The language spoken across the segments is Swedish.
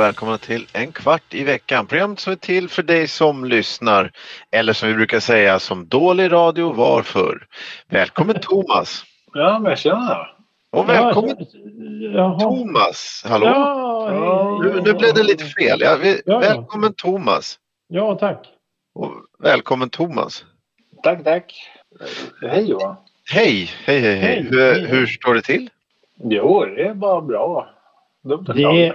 Och välkomna till En kvart i veckan. Programmet som är till för dig som lyssnar. Eller som vi brukar säga, som dålig radio var förr. Välkommen Thomas! Ja, men tjena! Och välkommen Jaha. Thomas! Hallå! Ja, hej, Ja, Nu, nu blev det lite fel. Ja, vi, Ja. Välkommen Thomas! Ja, tack. Och välkommen Thomas! Tack, tack. Hej Johan. Hej, hej, hej, hej. Hej, Hur, hej. hur står det till? Jo, det är bara bra. Det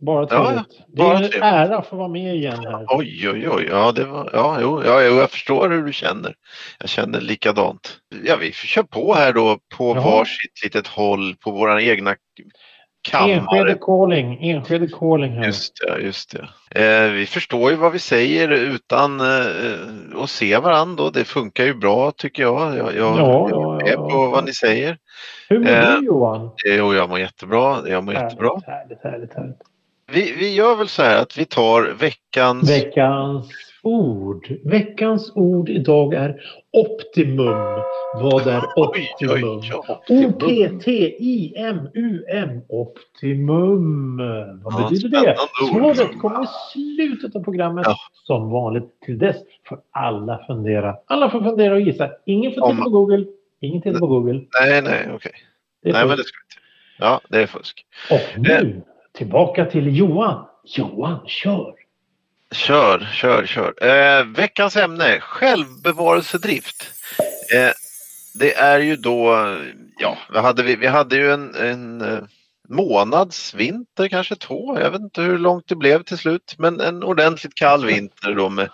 bara Ja, trevligt. det bara är en ära att få vara med igen här. Oj, oj, oj. Ja, det var, ja, jo, ja, jag förstår hur du känner. Jag känner likadant. Ja, vi kör på här då på Ja. varsitt litet håll på våra egna Enskede kammare. calling. Enskede calling här. Just det, just det. Eh, vi förstår ju vad vi säger utan eh, att se varandra. Då. Det funkar ju bra tycker jag. Jag, jag, Ja, jag ja, är ja, på ja. vad ni säger. Hur mår Eh, du Johan? Jo, jag mår jättebra. Jag mår jättebra. Härligt, härligt, härligt, härligt. Vi, vi gör väl så här att vi tar veckans... Veckans ord. Veckans ord idag är optimum. Vad är optimum? O-P-T-I-M-U-M. Optimum. Vad Ja, betyder det? Svaret kommer i slutet av programmet. Ja. Som vanligt. Till dess får alla fundera. Alla får fundera och gissa. Ingen får titta på Google. Ingen tittar på Google. Nej, nej, okej. Är Nej, men det ska vi inte. Ja, det är fusk. Och nu tillbaka till Johan. Johan, kör! Kör, kör, kör. Eh, veckans ämne, självbevarelsedrift. Eh, det är ju då, ja, vi hade, vi, vi hade ju en, en eh, månads vinter, kanske två, jag vet inte hur långt det blev till slut, men en ordentligt kall vinter då med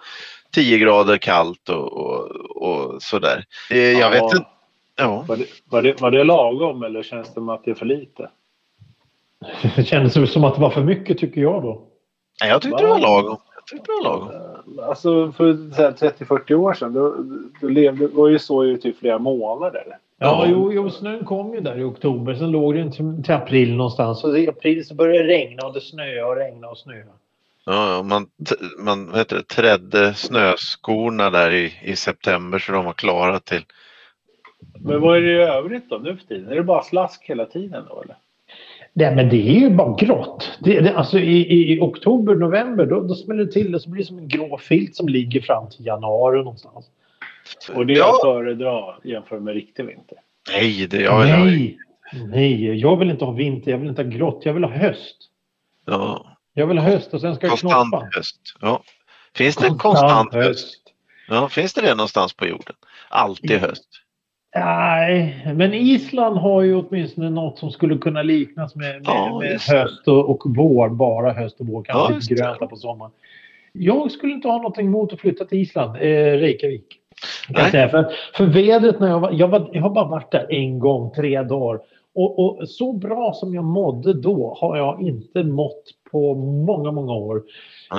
10 grader kallt och, och, och sådär. Eh, jag Ja. vet inte. Ja, Var det, var, det, var det lagom eller känns det som att det är för lite? Det kändes som att det var för mycket tycker jag då. Nej, jag tyckte det var lagom. Jag tyckte det var lagom. Alltså för så här 30-40 år sedan då, då levde, var ju så i typ flera månader. Ja, Ja. jo, jo, snön kom ju där i oktober. Sen låg det till, till april någonstans. Och i april så började det regna och det snöade och regna och snöa. Ja, man, man vad heter det, trädde snöskorna där i, i september så de var klara till. Men vad är det i övrigt då nu för tiden? Är det bara slask hela tiden då eller? Nej, men det är ju bara grått. Det, det, alltså i, i, i oktober, november, då, då smäller det till. Det så blir det som en grå filt som ligger fram till januari någonstans. Och det är ja, att föredra jämfört med riktig vinter. nej, det jag vill ha. nej, nej, jag vill inte ha vinter. Jag vill inte ha grått. Jag vill ha höst. Ja, Jag vill ha höst och sen ska jag konstant knoppa. höst. Ja. Finns det konstant, höst? Ja, finns det det någonstans på jorden? Alltid höst. Nej, men Island har ju åtminstone något som skulle kunna liknas med, med, Ja, med höst och, och vår. Bara höst och vår. Ja, Kanske grönt där på sommaren. Jag skulle inte ha någonting emot att flytta till Island, eh, Reykjavik. Kan säga. För, för vädret när jag var, jag var... Jag har bara varit där en gång, tre dagar. Och, och så bra som jag mådde då har jag inte mått på många, många år.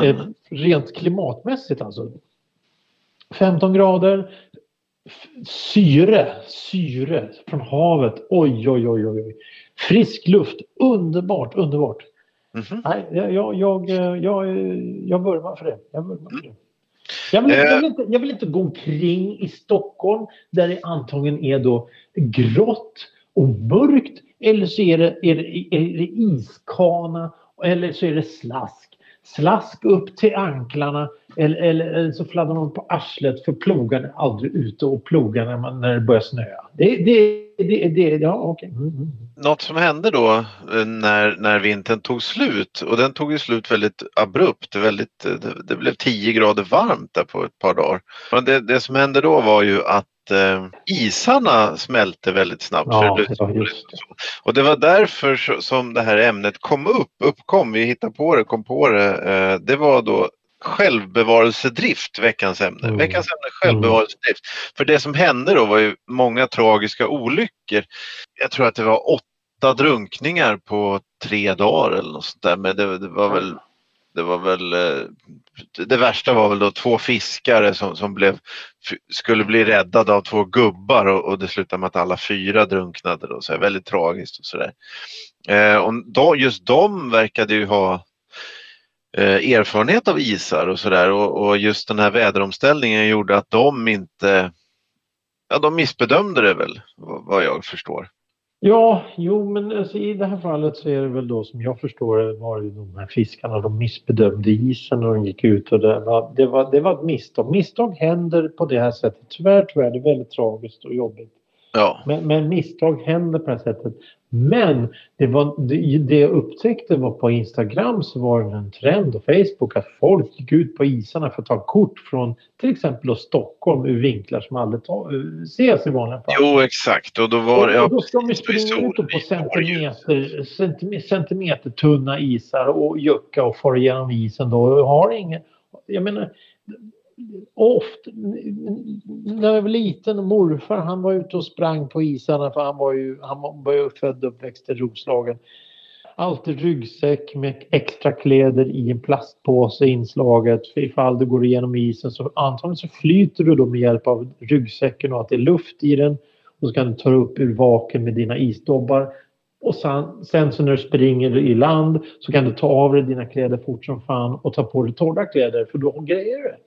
Eh, Mm. rent klimatmässigt alltså. 15 grader. Syre, syre från havet. Oj, oj, oj, oj. Frisk luft. Underbart, underbart. Mhm. Nej, jag, jag, jag, jag, jag vurmar för det. Jag vurmar för det. Jag vill, Eh. jag, vill inte, jag vill inte gå omkring i Stockholm där det antagligen är då grått och mörkt eller så är det, är det, är det iskana eller så är det slask. Slask upp till anklarna eller, eller, eller så fladdrar man på arslet för plogarna är aldrig ute och plogar när, man, när det börjar snöa. Det, det, det, det, ja okej. Mm, mm. Något som hände då eh, när, när vintern tog slut och den tog ju slut väldigt abrupt. Väldigt, eh, det, det blev 10 grader varmt där på ett par dagar. Men det, det som hände då var ju att eh, isarna smälte väldigt snabbt. Ja, för det just och, det var därför som det här ämnet kom upp, uppkom, vi hittade på det, kom på det. Eh, det var då självbevarelsedrift, veckans ämne. Mm. Veckans ämne självbevarelsedrift. För det som hände då var ju många tragiska olyckor. Jag tror att det var åtta drunkningar på tre dagar eller något sånt där. Men det, det var väl det var väl eh, det värsta var väl då två fiskare som, som blev, skulle bli räddade av två gubbar och, och det slutade med att alla fyra drunknade. Då, så här, väldigt tragiskt och sådär. Eh, och då, just de verkade ju ha eh, erfarenhet av isar och sådär och, och just den här väderomställningen gjorde att de inte, ja de missbedömde det väl vad jag förstår. Ja, jo, men alltså, i det här fallet så är det väl då som jag förstår det var ju de här fiskarna, de missbedömde isen och de gick ut och det var, det var, det var ett misstag. Misstag händer på det här sättet. Tyvärr, tyvärr, det är väldigt tragiskt och jobbigt. Ja. Men, men misstag händer på det här sättet. Men det, var, det, det jag upptäckte var på Instagram så var det en trend och Facebook att folk gick ut på isarna för att ta kort från till exempel Stockholm ur vinklar som aldrig ta, ses i vanliga fall. Jo, exakt. Och då var. Och, och då ska de springa ut på centimeter, centimeter, centimeter tunna isar och jucka och fara igenom isen då. Har ingen... Jag menar, ofta, när jag var liten morfar han var ute och sprang på isarna för han var ju, han var ju född och uppväxt i Roslagen. Alltid ryggsäck med extra kläder i en plastpåse inslaget. För ifall du går igenom isen så antagligen så flyter du då med hjälp av ryggsäcken och att det är luft i den. Och så kan du ta upp ur vaken med dina isdobbar. Och sen, sen så när du springer i land så kan du ta av dig dina kläder fort som fan och ta på dig torra kläder för då grejer du det.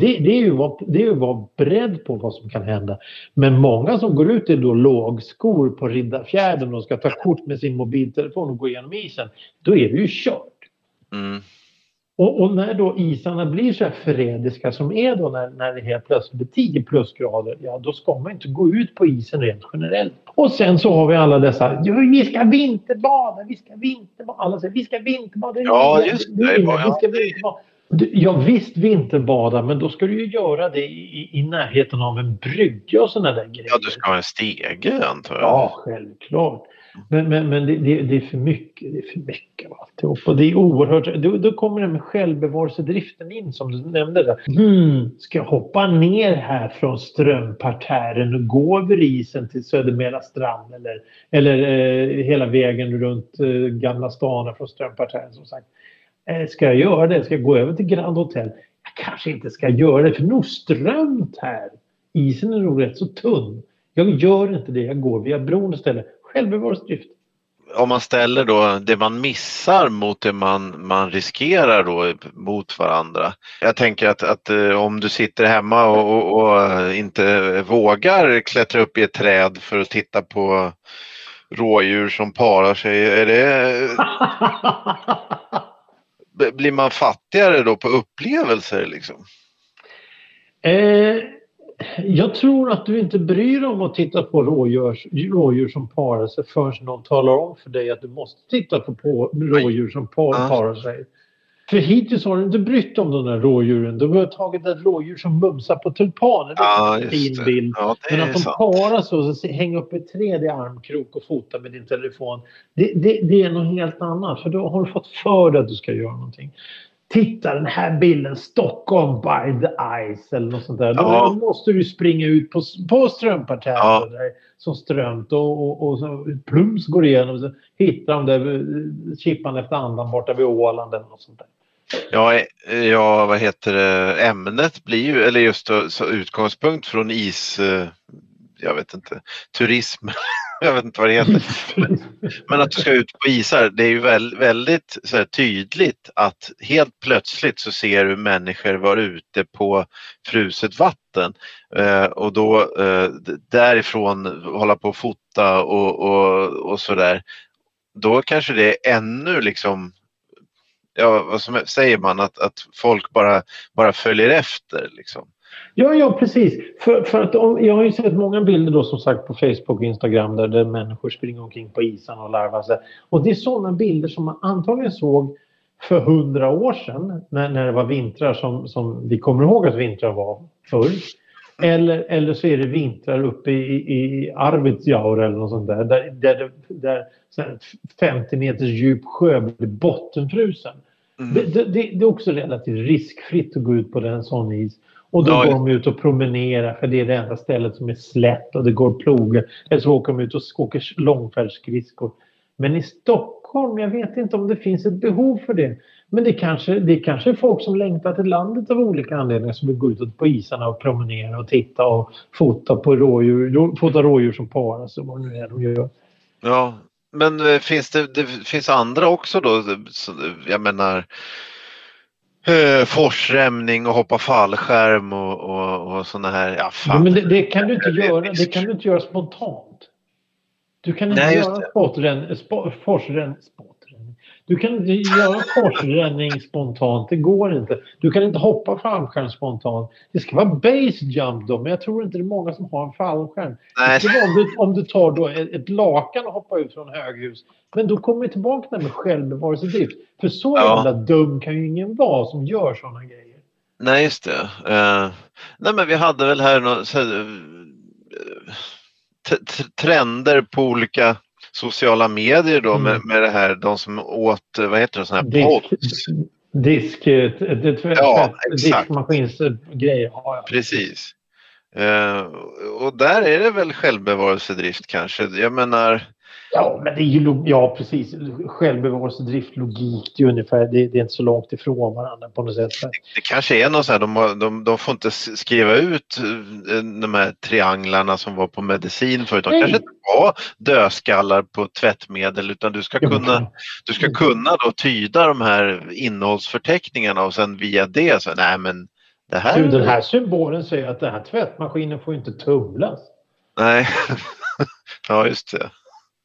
Det, det, är ju vad, det är ju vara beredd på vad som kan hända. Men många som går ut i då lågskor på Riddarfjärden och ska ta kort med sin mobiltelefon och gå igenom isen. Då är det ju kört. Mm. Och, och när då isarna blir så här förrädiska som är då när, när det helt plötsligt blir 10 plusgrader. Ja, då ska man inte gå ut på isen rent generellt. Och sen så har vi alla dessa. Vi ska vinterbada, vi ska vinterbada. Alla säger vi ska vinterbada. Ja, just det. är inget, Ja, vi ska vinterbada. Du- Ja visst vinterbada men då ska du ju göra det i, i närheten av en brygga och sådana där grejer. Ja, du ska ha en stege antar jag. Ja, självklart. Men, men, men det, det, det är för mycket. Det är för mycket av alltihop. Och det är oerhört. Då, då kommer det med självbevarelsedriften in som du nämnde. Där. Hmm, ska jag hoppa ner här från strömparterren och gå över isen till Södermäla strand eller, eller eh, hela vägen runt eh, Gamla stan från strömparterren som sagt. Eh, ska jag göra det? Ska jag gå över till Grand Hotel? Jag kanske inte ska göra det för nog strömt här. Isen är nog rätt så tunn. Jag gör inte det. Jag går via bron istället. Självbevarelsedrift. Om man ställer då det man missar mot det man, man riskerar då mot varandra. Jag tänker att, att eh, om du sitter hemma och, och, och inte vågar klättra upp i ett träd för att titta på rådjur som parar sig. Är det, blir man fattigare då på upplevelser liksom? eh, jag tror att du inte bryr dig om att titta på rådjur, rådjur som parar sig förrän någon talar om för dig att du måste titta på, på rådjur som par, parar sig. För hittills har du inte brytt om de där rådjuren. Du har tagit ett rådjur som mumsar på tulpaner. Det är Ja, en fin bild. Ja, Men att de sant. parar så, så häng upp ett träd i armkrok och fota med din telefon. Det, det, det är något helt annat. För då har du fått för dig att du ska göra någonting. Titta den här bilden, Stockholm by the ice eller något sånt där. Då Ja. måste du springa ut på, på strömparterren Ja. där som strömt och, och, och så plums går igenom. Så hittar de där eh, chippan efter andan borta vid Åland eller något sånt där. Ja, eh, ja, vad heter det, ämnet blir ju, eller just så utgångspunkt från is, eh, jag vet inte, turism, jag vet inte vad det heter. Men att du ska ut på isar, det är ju väl, väldigt så här, tydligt att helt plötsligt så ser du människor vara ute på fruset vatten eh, och då eh, därifrån hålla på och fota och, och, och sådär. Då kanske det är ännu liksom Ja, vad som, säger man? Att, att folk bara, bara följer efter liksom. Ja, ja precis. För, för att om, jag har ju sett många bilder då som sagt på Facebook och Instagram där, där människor springer omkring på isen och larvar sig. Och det är sådana bilder som man antagligen såg för hundra år sedan när, när det var vintrar som, som vi kommer ihåg att vintrar var förr. Eller, eller så är det vintrar uppe i, i Arvidsjaur eller något sånt där. Där, där, där så här 50 meters djup sjö blir bottenfrusen. Mm. Det, det det är också relativt riskfritt att gå ut på den sån is. Och då Ja, går de ut och promenerar för det är det enda stället som är slätt och det går plogar. Eller så åker de ut och åker långfärdsskridskor. Men i Stockholm, jag vet inte om det finns ett behov för det. Men det kanske, det kanske är folk som längtar till landet av olika anledningar som vill gå ut på isarna och promenera och titta och fota på rådjur, rå- fota rådjur som parar sig och vad nu är de gör. Ja, men eh, finns det, det finns andra också då? Jag menar eh, forsränning och hoppa fallskärm och, och, och sådana här. Ja, Ja, men det, det kan du inte göra. Det kan du inte göra spontant. Du kan inte Nej, göra det. sporträn, spo, forsrän, sportränning. Du kan inte göra forsränning spontant. Det går inte. Du kan inte hoppa fallskärm spontant. Det ska vara base jump då, men jag tror inte det är många som har en fallskärm. Nej, Det om, du, om du tar då ett, ett lakan och hoppar ut från höghus. Men då kommer vi tillbaka här med självbevarelsedrift. För så Ja. jävla dum kan ju ingen vara som gör sådana grejer. nej just det. Eh, nej men vi hade väl här några så här, eh, trender på olika sociala medier då med, Mm. med det här, de som åt, vad heter det, sådana här pods. disk, eh, Ja, diskmaskinsgrejer. Ja. Precis. Eh, och där är det väl självbevarelsedrift kanske. Jag menar, Ja, men det är ju ja, precis. Självbevarelsedrift, logik, det är ungefär, det, det är inte så långt ifrån varandra på något sätt. det kanske är något så här, de, de, de får inte skriva ut eh, de här trianglarna som var på medicin förut. De Nej. kanske inte var dödskallar på tvättmedel utan du ska kunna, du ska kunna då tyda de här innehållsförteckningarna och sen via det så nej men det här, Du, den här symbolen säger att den här tvättmaskinen får inte tumlas. nej. ja just det.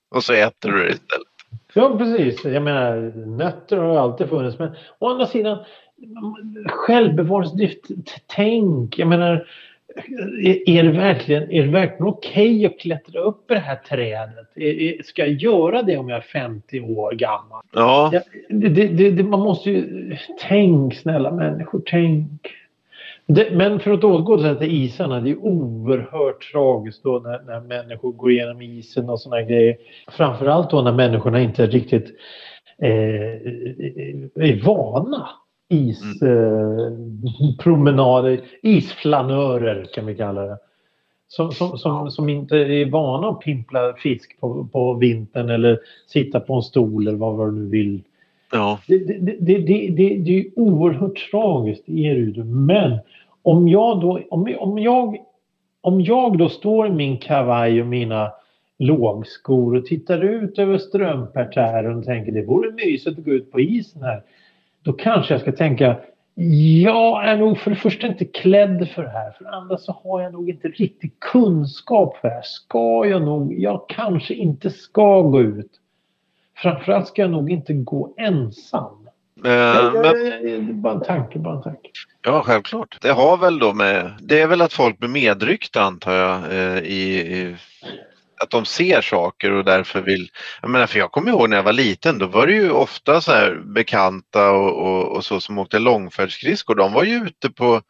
Och så äter du det istället. Ja, precis. Jag menar, nötter har alltid funnits. Men å andra sidan, självbevarelsedrift, tänk. Jag menar, är, det verkligen, är det verkligen okej att klättra upp i det här trädet? Ska jag göra det om jag är 50 år gammal? Ja, Ja, det, det, det- man måste ju... Tänk, snälla människor, tänk. Det, men för att återgå till isarna, det är oerhört tragiskt då när, när människor går igenom isen och här grejer. Framförallt då när människorna inte riktigt eh, är vana ispromenader, isflanörer kan vi kalla det. Som, som, som, som inte är vana att pimpla fisk på, på vintern eller sitta på en stol eller vad, vad du nu vill ja, Det, det, det, det, det, det är oerhört tragiskt, det är det ju. Men om jag då, om, om jag, om jag då står i min kavaj och mina lågskor och tittar ut över strömparterren och tänker det vore mysigt att gå ut på isen här. Då kanske jag ska tänka jag är nog för det första inte klädd för det här. För det andra så har jag nog inte riktigt kunskap för det här. Ska jag nog, jag kanske inte ska gå ut. Framförallt ska jag nog inte gå ensam. Eh, Jag- jag- jag- det är bara en tanke, bara en tanke. ja, självklart. Det har väl då med, det är väl att folk blir medryckta antar jag eh, i, i att de ser saker och därför vill, jag menar för jag kommer ihåg när jag var liten då var det ju ofta så här bekanta och, och, och så som åkte långfärdsskridskor, de var ju ute på,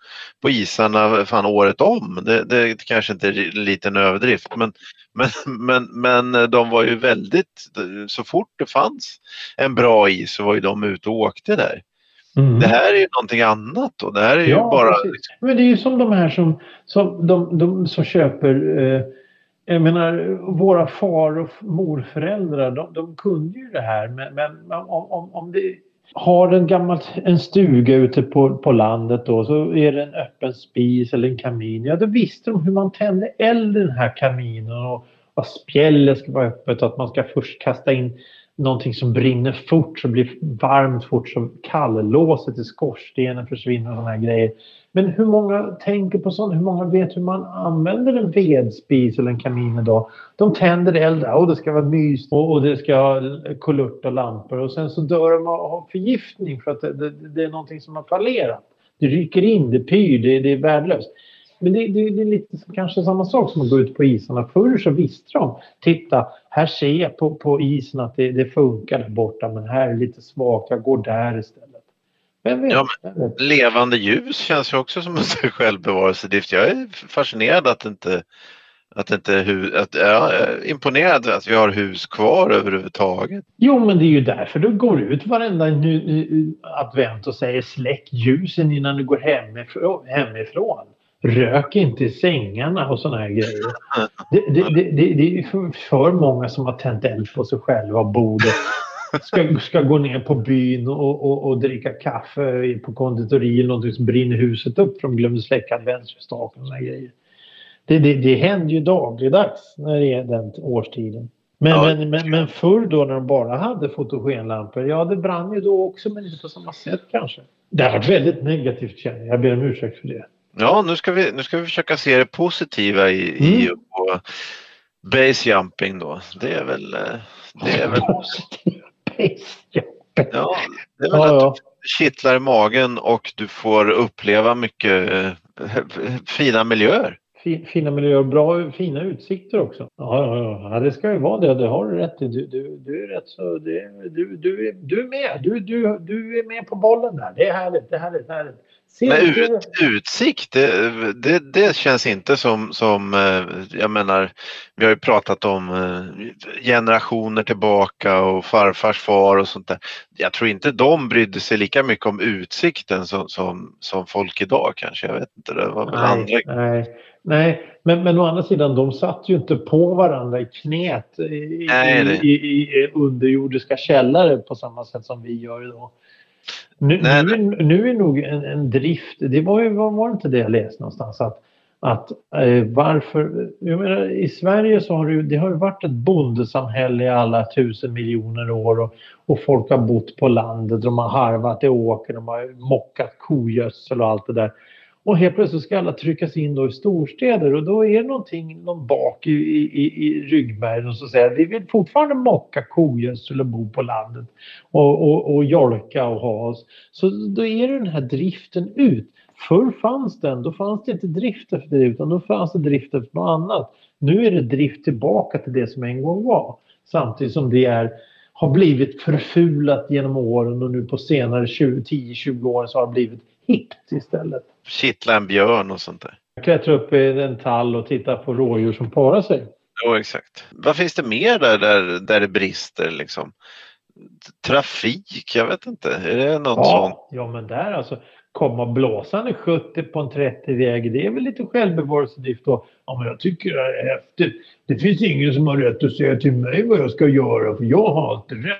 på isarna fan året om. Det, det kanske inte är en liten överdrift men, men, men, men de var ju väldigt, så fort det fanns en bra is så var ju de ute och åkte där. Det här är ju någonting annat då. Det här är ju Ja, bara... precis. Men det är ju som de här som, som, de, de som köper eh, jag menar, våra far och morföräldrar, de, de kunde ju det här. Men, men om, om, om det har en gammal en stuga ute på, på landet då, så är det en öppen spis eller en kamin. Ja, då visste de hur man tände eld i den här kaminen och att spjället ska vara öppet och att man ska först kasta in någonting som brinner fort så blir varmt fort så kalllåset i skorstenen försvinner och sådana här grejer. Men hur många tänker på sånt? Hur många vet hur man använder en vedspis eller en kamin idag? De tänder eld och det ska vara mys och, det ska ha kulört och lampor och sen så dör de av av förgiftning för att det, det, det är någonting som har fallerat. Det ryker in, det pyr, det, det är värdelöst. Men det, det, det är lite som- kanske samma sak som att gå ut på isarna. Förr så visste de, titta här ser jag på, på isen att det, det funkar där borta men här är lite svagt, jag går där istället. Vet? Ja? Levande ljus känns ju också som en självbevarelsedrift. Jag är fascinerad att inte att inte att, ja, jag är imponerad att vi har hus kvar överhuvudtaget. Jo, men det är ju därför du går ut varenda advent och säger släck ljusen innan du går hemifrån. hemifrån. Rök inte i sängarna och såna här grejer. Det, det, det, det, är för, många som har tänt eld på sig själva och bordet. Ska, ska gå ner på byn och, och, och dricka kaffe på konditori eller någonting som brinner huset upp för de glömde släcka adventsljusstaken och grejer. Det, det, det händer ju dagligdags när det är den årstiden. Men, Ja. men, men, men förr då när de bara hade fotogenlampor, ja det brann ju då också men inte på samma sätt kanske. Det har varit väldigt negativt känner jag. Jag ber om ursäkt för det. Ja, nu ska vi, nu ska vi försöka se det positiva i, i Mm. och Base jumping då. Det är väl... eh, Det är väl, ja, det är väl Ja, att ja. det kittlar i magen och du får uppleva mycket eh, fina miljöer. Fi- Fina miljöer och bra, fina utsikter också. Ja, ja, ja. det ska ju vara det. Det har du rätt i. Du, du, du är rätt så... Du, du, är, du är med. Du, du, du är med på bollen där. Det är härligt. Det är härligt. Det är härligt. Men ut, utsikt, det, det, det känns inte som, som, eh, jag menar, vi har ju pratat om eh, generationer tillbaka och farfars far och sånt där. Jag tror inte de brydde sig lika mycket om utsikten som, som, som folk idag kanske. Jag vet inte, det var väl andra. Nej, nej, nej. Men, men å andra sidan, de satt ju inte på varandra i knät i, Nej, i, i, i underjordiska källare på samma sätt som vi gör idag. Nu, Nej, nu, är, nu är nog en, en drift, det var ju var, var inte det jag läste någonstans, att, att eh, varför, jag menar, i Sverige så har det, det har varit ett bondesamhälle i alla tusen miljoner år och, och folk har bott på landet, de har harvat i åker, de har mockat kogödsel och allt det där. Och helt plötsligt ska alla tryckas in då i storstäder och då är det någonting någon bak i, i, i, ryggmärgen som säger vi vill fortfarande mocka kogödsel och bo på landet och, och, och jolka och ha oss. Så då är det den här driften ut. Förr fanns den, då fanns det inte drift efter det utan då fanns det drift efter något annat. Nu är det drift tillbaka till det som en gång var. Samtidigt som det är, har blivit förfulat genom åren och nu på senare 10-20 år så har det blivit hippt istället. Kittla en björn och sånt där. Klättra upp i en tall och titta på rådjur som parar sig. Jo, exakt. Vad finns det mer där, där, där det brister liksom? Trafik, jag vet inte. Är det något sånt? Ja, ja, men där alltså. Komma blåsande 70 på en 30-väg, det är väl lite självbevarelsedrift då. Ja, men jag tycker det är häftigt. Det finns ingen som har rätt att säga till mig vad jag ska göra, för jag har alltid rätt.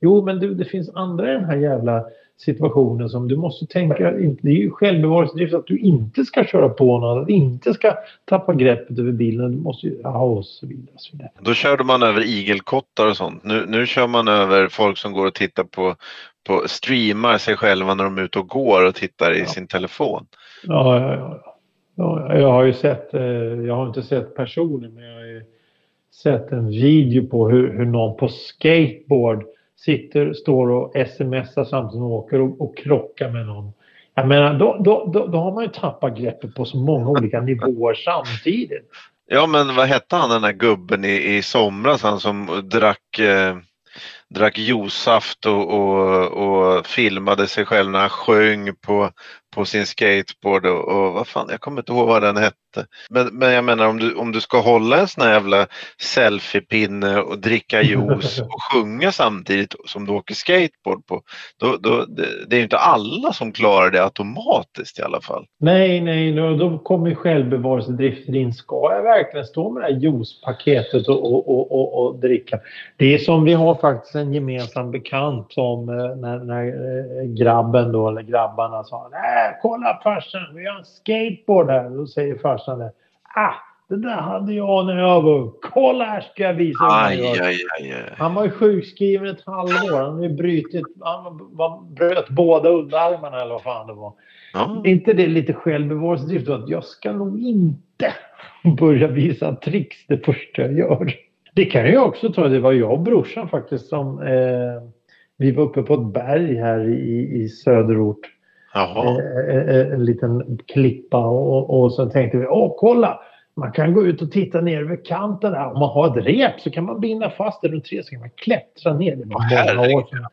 Jo, men du, det finns andra i den här jävla situationen som du måste tänka. Det är ju självbevarelsedrift att du inte ska köra på någon, att du inte ska tappa greppet över bilen. Du måste ju, ja, och så vidare. Så vidare. Då körde man över igelkottar och sånt. Nu, nu kör man över folk som går och tittar på, på streamar sig själva när de är ute och går och tittar i Ja. sin telefon. Ja, ja, ja. ja jag har ju sett, eh, jag har inte sett personen, men jag har ju sett en video på hur, hur någon på skateboard sitter, står och smsar samtidigt som åker och, och krockar med någon. Jag menar, då, då, då, då har man ju tappat greppet på så många olika nivåer samtidigt. Ja men vad hette han den där gubben i, i somras han som drack, eh, drack juicesaft och, och, och filmade sig själv när han sjöng på, på sin skateboard och, och vad fan, jag kommer inte ihåg vad den hette. Men, men jag menar om du, om du ska hålla en sån här jävla selfiepinne och dricka juice och sjunga samtidigt som du åker skateboard på. Då, då, det, det är ju inte alla som klarar det automatiskt i alla fall. Nej, nej, då, då kommer självbevarelsedriften in. Ska jag verkligen stå med det här juicepaketet och, och, och, och, och dricka? Det är som vi har faktiskt en gemensam bekant som eh, när, när eh, grabben då, eller grabbarna sa Nej, kolla farsan, vi har en skateboard här. Då säger farsan det. Ah, det där hade jag när jag var ung. Kolla här ska jag visa Aj, aj, aj, aj. Han var ju sjukskriven ett halvår. Han hade brutit, han bröt båda underarmarna eller vad fan det var. Ja. Inte det lite självbevarelsedrift? Att jag ska nog inte börja visa tricks det första jag gör. Det kan jag också ta. Det var jag och brorsan faktiskt som eh, vi var uppe på ett berg här i, i söderort. Jaha. Eh, eh, en liten klippa och, och så tänkte vi, åh kolla! Man kan gå ut och titta ner över kanten här. Om man har ett rep så kan man binda fast det runt tre så kan man klättra ner. Det var Åh, många år sedan.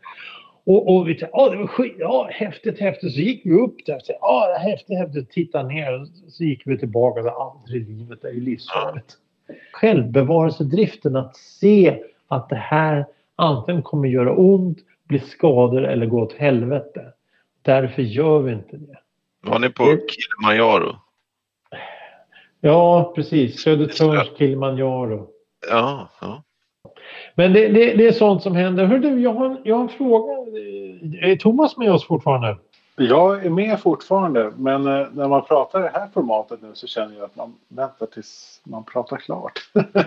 Och, och vi tänkte, ja det var skit, ja häftigt, häftigt. Så gick vi upp där och ja är häftigt, häftigt. Titta ner. Så gick vi tillbaka och aldrig i livet, det är ju livsfarligt. Självbevarelsedriften, att se att det här antingen kommer göra ont, bli skador eller gå åt helvete. Därför gör vi inte det. Var ni på Det- Kilimanjaro? Ja, precis. Södertörns Kilimanjaro. Ja, ja. Men det, det, det är sånt som händer. Hör du, jag har, en- jag har en fråga. Är Thomas med oss fortfarande? Jag är med fortfarande, men eh, när man pratar i det här formatet nu så känner jag att man väntar tills man pratar klart.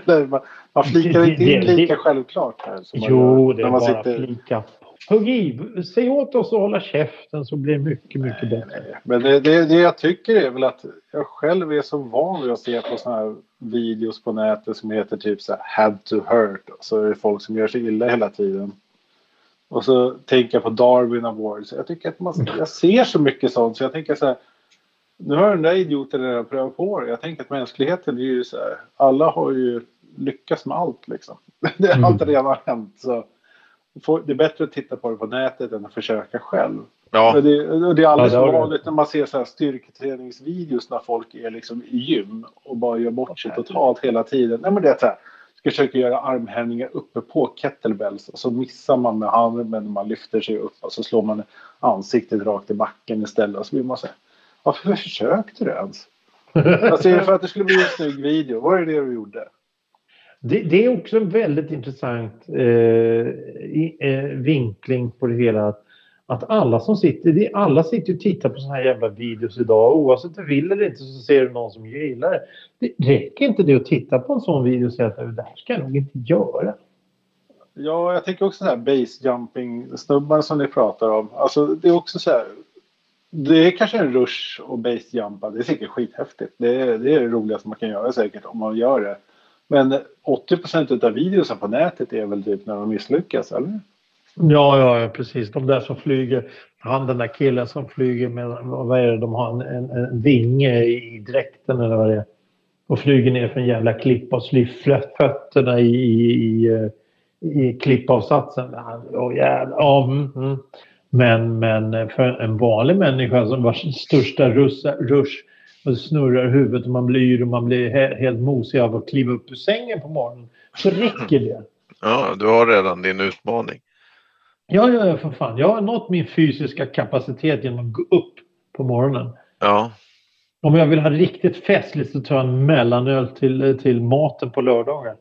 Man, man flikar Det- inte det- in det- lika självklart här. Som man Jo, gör det när är man bara sitter... flika. Hugg i. Säg åt oss att hålla käften så blir det mycket, mycket bättre. Men det, det, det jag tycker är väl att jag själv är så van vid att se på såna här videos på nätet som heter typ så här had to hurt. Så är det folk som gör sig illa hela tiden. Och så tänker jag på Darwin Awards. Jag tycker att man, jag ser så mycket sånt så jag tänker så här. Nu har den där idioten redan prövat på det. Jag tänker att mänskligheten är ju så här. Alla har ju lyckats med allt liksom. Det har Mm. allt redan har hänt. Så det är bättre att titta på det på nätet än att försöka själv. Ja, det, och det är alldeles Ja, vanligt när man ser så här styrketräningsvideos när folk är liksom i gym och bara gör bort sig totalt hela tiden. Nej, men det är så här, ska försöka göra armhävningar uppe på kettlebells och så missar man med armen när man lyfter sig upp och så slår man ansiktet rakt i backen istället och så blir man så här, varför försökte du ens? Alltså är det för att det skulle bli en snygg video? Var det det du gjorde? Det, det är också en väldigt intressant eh, i, eh, vinkling på det hela. Att, att alla som sitter, det, alla sitter och tittar på såna här jävla videos idag. Oavsett om du vill eller inte så ser du någon som gillar det. Det räcker inte det att titta på en sån video och säga att det här ska jag nog inte göra. Ja, jag tänker också så här base jumping snubbar som ni pratar om. Alltså det är också så här. Det är kanske en rush och base jumpa. Det är säkert skithäftigt. Det är det, är det roligaste man kan göra säkert om man gör det. Men 80 procent av videorna på nätet är väl typ när de misslyckas, eller? Ja, ja, ja, precis. De där som flyger. Han den där killen som flyger med, vad är det, de har en, en, en vinge i dräkten eller vad det är. Och flyger ner för en jävla klippa och slår fötterna i, i, i, eh, i klippavsatsen. Oh, jävlar. Ja, mm, mm. Men, men för en vanlig människa som vars största rush, och snurrar huvudet och man blir yr och man blir he, helt mosig av att kliva upp ur sängen på morgonen. Så räcker det. ja, du har redan din utmaning. Ja, ja, ja, för fan. Jag har nått min fysiska kapacitet genom att gå upp på morgonen. Ja, Om jag vill ha riktigt festligt så tar jag en mellanöl till, till maten på lördagar.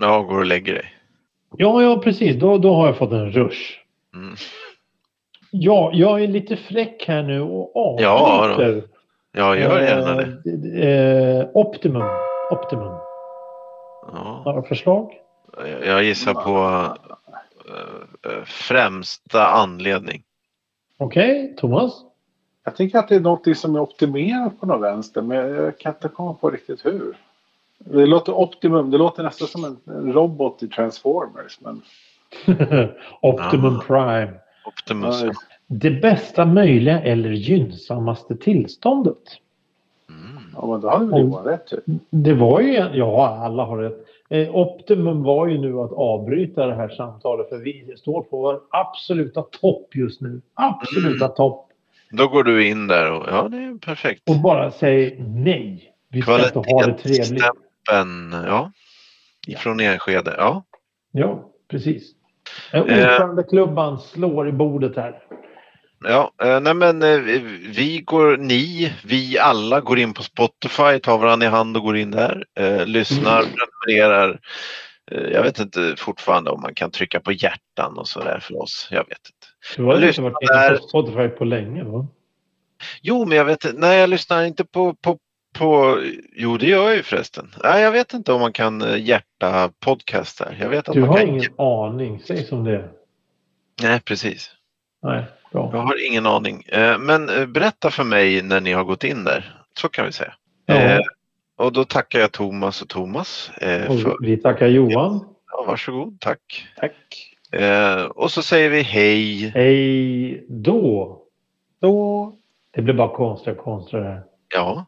ja går och lägger dig. Ja, ja, precis. Då, då har jag fått en rush. Mm. Ja, jag är lite fräck här nu och avbryter. Ja, gör gärna det. Eh, eh, Optimum. Optimum. Ja, Några förslag? jag gissar på eh, främsta anledning. Okej, Thomas? Jag tänker att det är något som är optimerat på något vänster. Men jag kan inte komma på riktigt hur. Det låter optimum. Det låter nästan som en, robot i Transformers. Men Optimum Ah. Prime. Optimus. Ja, Det bästa möjliga eller gynnsammaste tillståndet. Mm. ja, men då hade väl Johan rätt. Typ. Det var ju, ja alla har rätt. Eh, Optimum var ju nu att avbryta det här samtalet för vi står på vår absoluta topp just nu. Absoluta Mm. topp. Då går du in där och ja, det är perfekt. Och bara säger nej. Vi ska inte ha det trevligt. Ja. Från Enskede, ja. Ja, precis. Eh, Ordförandeklubban slår i bordet här. Ja, eh, nej men eh, vi går, ni, vi alla går in på Spotify, tar varandra i hand och går in där. Eh, lyssnar, Mm. prenumererar. Eh, jag vet inte fortfarande om man kan trycka på hjärtan och sådär för oss. Jag vet inte. Du har inte varit inne där. på Spotify på länge va? Jo, men jag vet inte. Nej, jag lyssnar inte på, på, på... Jo, det gör jag ju förresten. Nej, jag vet inte om man kan hjärta podcaster. Jag vet att Du man har kan... ingen aning. Säg som det är. Nej, precis. Nej, bra. Jag har ingen aning. Eh, Men eh, berätta för mig när ni har gått in där. Så kan vi säga. Ja. Eh, Och då tackar jag Thomas och Thomas. Och För, vi tackar Johan. ja, varsågod, tack. Tack. Och så säger vi hej. Hej då. Då Det blir bara konstigare och konstigare. Ja.